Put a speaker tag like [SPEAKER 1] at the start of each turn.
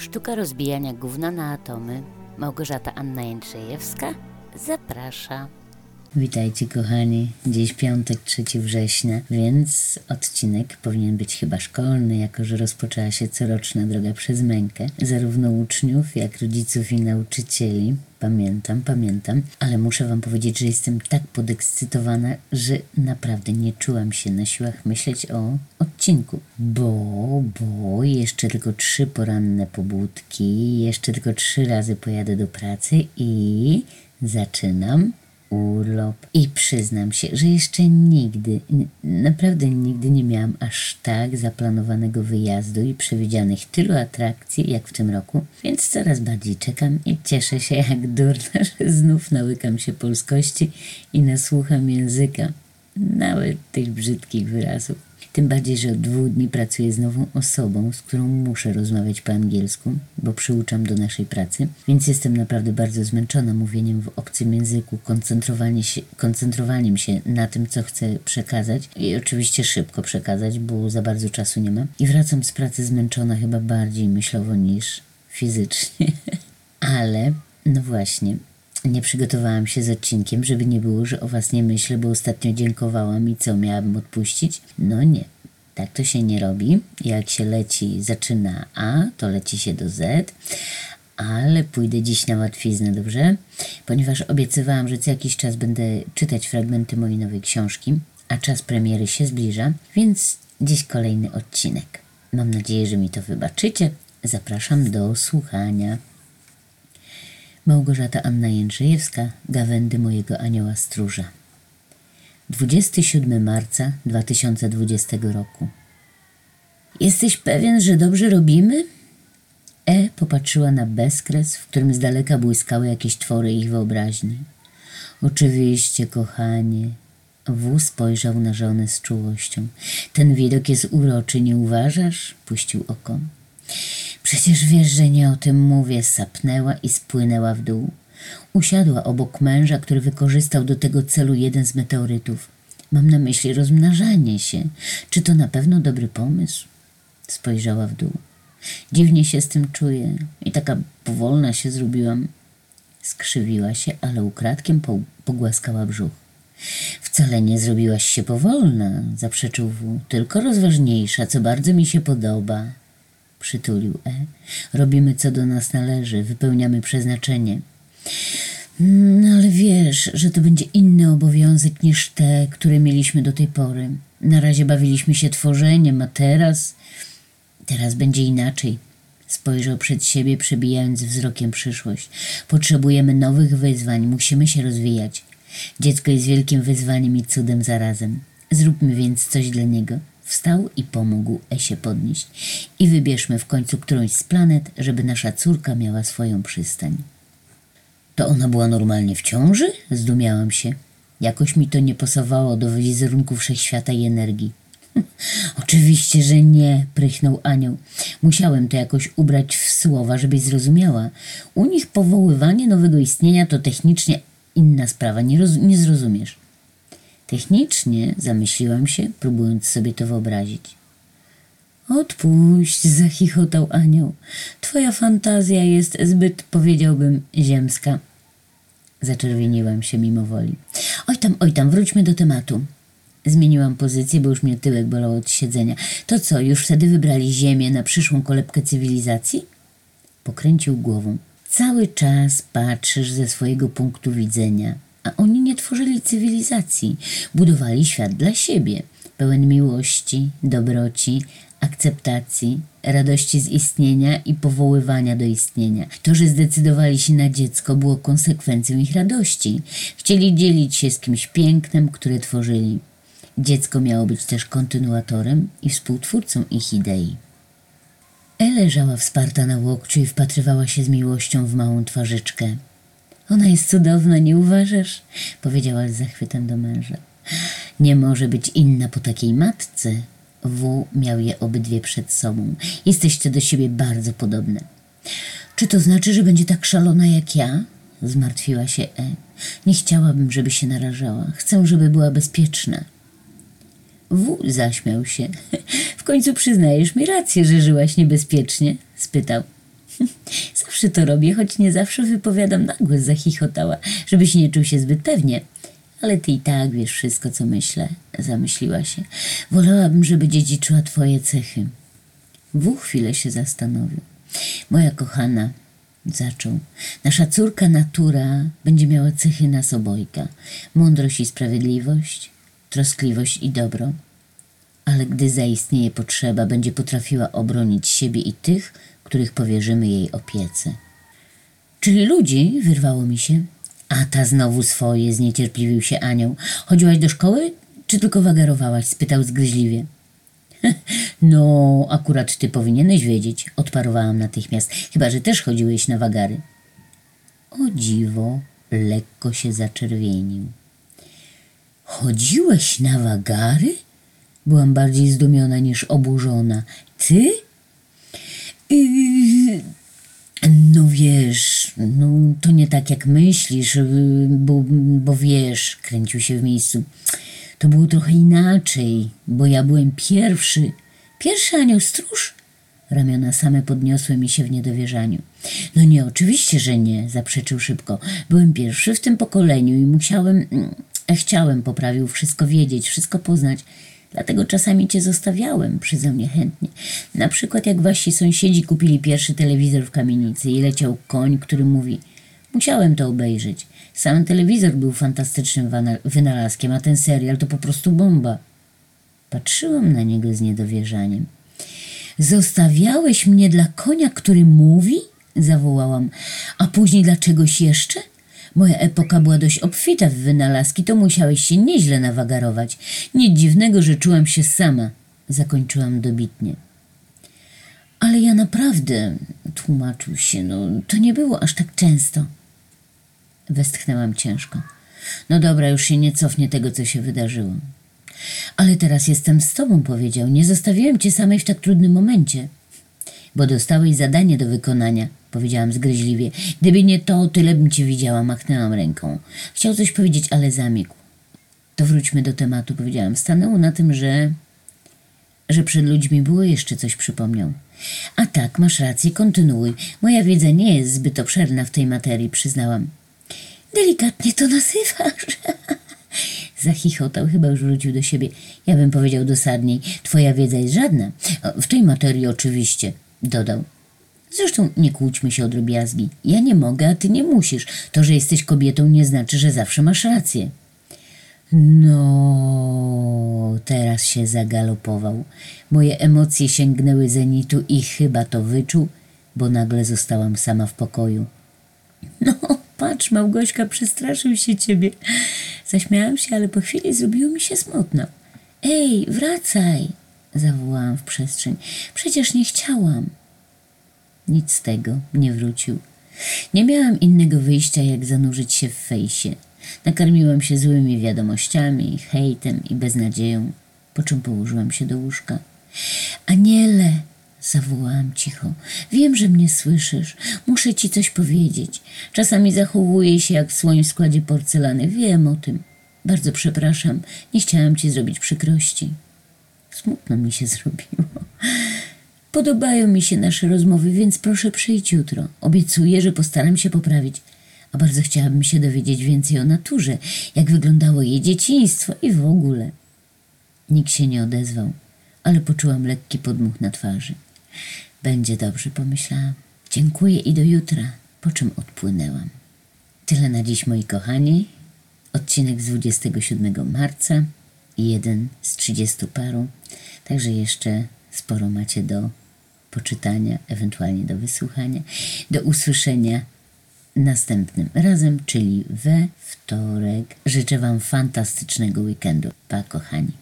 [SPEAKER 1] Sztuka rozbijania gówna na atomy. Małgorzata Anna Jędrzejewska zaprasza.
[SPEAKER 2] Witajcie kochani, dziś piątek 3 września, więc odcinek powinien być chyba szkolny, jako że rozpoczęła się coroczna droga przez mękę, zarówno uczniów, jak rodziców i nauczycieli. Pamiętam, pamiętam, ale muszę wam powiedzieć, że jestem tak podekscytowana, że naprawdę nie czułam się na siłach myśleć o odcinku, bo, bo jeszcze tylko trzy poranne pobudki, jeszcze tylko trzy razy pojadę do pracy i zaczynam urlop. I przyznam się, że jeszcze nigdy, naprawdę nigdy nie miałam aż tak zaplanowanego wyjazdu i przewidzianych tylu atrakcji jak w tym roku, więc coraz bardziej czekam i cieszę się jak durna, że znów nałykam się polskości i nasłucham języka, nawet tych brzydkich wyrazów. Tym bardziej, że od dwóch dni pracuję z nową osobą, z którą muszę rozmawiać po angielsku, bo przyuczam do naszej pracy, więc jestem naprawdę bardzo zmęczona mówieniem w obcym języku, koncentrowanie się, koncentrowaniem się na tym, co chcę przekazać i oczywiście szybko przekazać, bo za bardzo czasu nie ma. I wracam z pracy zmęczona chyba bardziej myślowo niż fizycznie. Ale, no właśnie, nie przygotowałam się z odcinkiem, żeby nie było, że o was nie myślę, bo ostatnio dziękowałam i co, miałabym odpuścić? No nie. Tak to się nie robi. Jak się leci, zaczyna A, to leci się do Z. Ale pójdę dziś na łatwiznę, dobrze? Ponieważ obiecywałam, że co jakiś czas będę czytać fragmenty mojej nowej książki, a czas premiery się zbliża, więc dziś kolejny odcinek. Mam nadzieję, że mi to wybaczycie. Zapraszam do słuchania. Małgorzata Anna Jędrzejewska, Gawędy mojego anioła stróża. 27 marca 2020 roku. Jesteś pewien, że dobrze robimy? E popatrzyła na bezkres, w którym z daleka błyskały jakieś twory ich wyobraźni. Oczywiście, kochanie. W spojrzał na żonę z czułością. Ten widok jest uroczy, nie uważasz? Puścił oko. Przecież wiesz, że nie o tym mówię, sapnęła i spłynęła w dół. Usiadła obok męża, który wykorzystał do tego celu jeden z meteorytów. Mam na myśli rozmnażanie się. Czy to na pewno dobry pomysł? Spojrzała w dół. Dziwnie się z tym czuję i taka powolna się zrobiłam. Skrzywiła się, ale ukradkiem po, pogłaskała brzuch. Wcale nie zrobiłaś się powolna, zaprzeczył W, tylko rozważniejsza, co bardzo mi się podoba. Przytulił E. Robimy co do nas należy, wypełniamy przeznaczenie. No ale wiesz, że to będzie inny obowiązek niż te, które mieliśmy do tej pory. Na razie bawiliśmy się tworzeniem, a teraz. Teraz będzie inaczej. Spojrzał przed siebie, przebijając wzrokiem przyszłość. Potrzebujemy nowych wyzwań, musimy się rozwijać. Dziecko jest wielkim wyzwaniem i cudem zarazem. Zróbmy więc coś dla niego. Wstał i pomógł Esie podnieść. I wybierzmy w końcu którąś z planet, żeby nasza córka miała swoją przystań. To ona była normalnie w ciąży? Zdumiałam się. Jakoś mi to nie pasowało do wizerunku wszechświata i energii. Oczywiście, że nie, prychnął anioł. Musiałem to jakoś ubrać w słowa, żebyś zrozumiała. U nich powoływanie nowego istnienia to technicznie inna sprawa, nie, nie zrozumiesz. Technicznie zamyśliłam się, próbując sobie to wyobrazić. Odpuść, zachichotał anioł. Twoja fantazja jest zbyt, powiedziałbym, ziemska. Zaczerwieniłam się mimo woli. Oj tam, oj tam, wróćmy do tematu. Zmieniłam pozycję, bo już mnie tyłek bolał od siedzenia. To co, już wtedy wybrali Ziemię na przyszłą kolebkę cywilizacji? Pokręcił głową. Cały czas patrzysz ze swojego punktu widzenia, a oni nie tworzyli cywilizacji, budowali świat dla siebie, pełen miłości, dobroci, akceptacji, radości z istnienia i powoływania do istnienia. To, że zdecydowali się na dziecko, było konsekwencją ich radości. Chcieli dzielić się z kimś pięknem, które tworzyli. Dziecko miało być też kontynuatorem i współtwórcą ich idei. E leżała wsparta na łokciu i wpatrywała się z miłością w małą twarzyczkę. Ona jest cudowna, nie uważasz? Powiedziała z zachwytem do męża. Nie może być inna po takiej matce. W miał je obydwie przed sobą. Jesteście do siebie bardzo podobne. Czy to znaczy, że będzie tak szalona jak ja? Zmartwiła się E. Nie chciałabym, żeby się narażała. Chcę, żeby była bezpieczna. W zaśmiał się. W końcu przyznajesz mi rację, że żyłaś niebezpiecznie? spytał. Zawsze to robię, choć nie zawsze wypowiadam na głos, zachichotała, żebyś nie czuł się zbyt pewnie. Ale ty i tak wiesz wszystko, co myślę, zamyśliła się. Wolałabym, żeby dziedziczyła twoje cechy. W chwilę się zastanowił. Moja kochana, zaczął. Nasza córka natura będzie miała cechy nas obojga. Mądrość i sprawiedliwość, troskliwość i dobro. Ale gdy zaistnieje potrzeba, będzie potrafiła obronić siebie i tych, których powierzymy jej opiece. Czyli ludzi, wyrwało mi się. A ta znowu swoje, zniecierpliwił się anioł. Chodziłaś do szkoły, czy tylko wagarowałaś? spytał zgryźliwie. No, akurat ty powinieneś wiedzieć, odparowałam natychmiast, chyba że też chodziłeś na wagary. O dziwo, lekko się zaczerwienił. Chodziłeś na wagary? Byłam bardziej zdumiona niż oburzona. Ty? Yy, no wiesz, no to nie tak jak myślisz, bo, bo wiesz, kręcił się w miejscu. To było trochę inaczej, bo ja byłem pierwszy. Pierwszy anioł stróż? Ramiona same podniosły mi się w niedowierzaniu. No nie, oczywiście, że nie, zaprzeczył szybko. Byłem pierwszy w tym pokoleniu i musiałem, e, chciałem, poprawił, wszystko wiedzieć, wszystko poznać. Dlatego czasami cię zostawiałem, przyznał niechętnie. Na przykład jak wasi sąsiedzi kupili pierwszy telewizor w kamienicy i leciał koń, który mówi Musiałem to obejrzeć. Sam telewizor był fantastycznym wynalazkiem, a ten serial to po prostu bomba. Patrzyłam na niego z niedowierzaniem. Zostawiałeś mnie dla konia, który mówi? Zawołałam. A później dla czegoś jeszcze? Moja epoka była dość obfita w wynalazki, to musiałeś się nieźle nawagarować. Nic dziwnego, że czułam się sama. Zakończyłam dobitnie. Ale ja naprawdę, tłumaczył się, no to nie było aż tak często. Westchnęłam ciężko. No dobra, już się nie cofnie tego, co się wydarzyło. Ale teraz jestem z tobą, powiedział. Nie zostawiłem cię samej w tak trudnym momencie. Bo dostałeś zadanie do wykonania, powiedziałam zgryźliwie. Gdyby nie to, tyle bym cię widziała, machnęłam ręką. Chciał coś powiedzieć, ale zamilkł. To wróćmy do tematu, powiedziałam. Stanęło na tym, że że przed ludźmi było jeszcze coś przypomniał. A tak, masz rację, kontynuuj. Moja wiedza nie jest zbyt obszerna w tej materii, przyznałam. Delikatnie to nazywasz. Zachichotał, chyba już wrócił do siebie. Ja bym powiedział dosadniej, twoja wiedza jest żadna. W tej materii oczywiście, dodał. Zresztą nie kłóćmy się o drobiazgi. Ja nie mogę, a ty nie musisz. To, że jesteś kobietą nie znaczy, że zawsze masz rację. No, teraz się zagalopował. Moje emocje sięgnęły zenitu i chyba to wyczuł, bo nagle zostałam sama w pokoju. No, patrz, Małgośka, przestraszył się ciebie. Zaśmiałam się, ale po chwili zrobiło mi się smutno. Ej, wracaj! zawołałam w przestrzeń. Przecież nie chciałam. Nic z tego, nie wrócił. Nie miałam innego wyjścia, jak zanurzyć się w fejsie. Nakarmiłam się złymi wiadomościami, hejtem i beznadzieją, po czym położyłam się do łóżka. Aniele, zawołałam cicho, wiem, że mnie słyszysz. Muszę ci coś powiedzieć. Czasami zachowuję się jak w składzie porcelany. Wiem o tym. Bardzo przepraszam, nie chciałam ci zrobić przykrości. Smutno mi się zrobiło. Podobają mi się nasze rozmowy, więc proszę przyjdź jutro. Obiecuję, że postaram się poprawić. A bardzo chciałabym się dowiedzieć więcej o naturze, jak wyglądało jej dzieciństwo i w ogóle. Nikt się nie odezwał, ale poczułam lekki podmuch na twarzy. Będzie dobrze, pomyślałam. Dziękuję i do jutra, po czym odpłynęłam. Tyle na dziś, moi kochani. Odcinek z 27 marca jeden z 30 paru. Także jeszcze sporo macie do poczytania, ewentualnie do wysłuchania, do usłyszenia następnym razem, czyli we wtorek. Życzę Wam fantastycznego weekendu. Pa, kochani.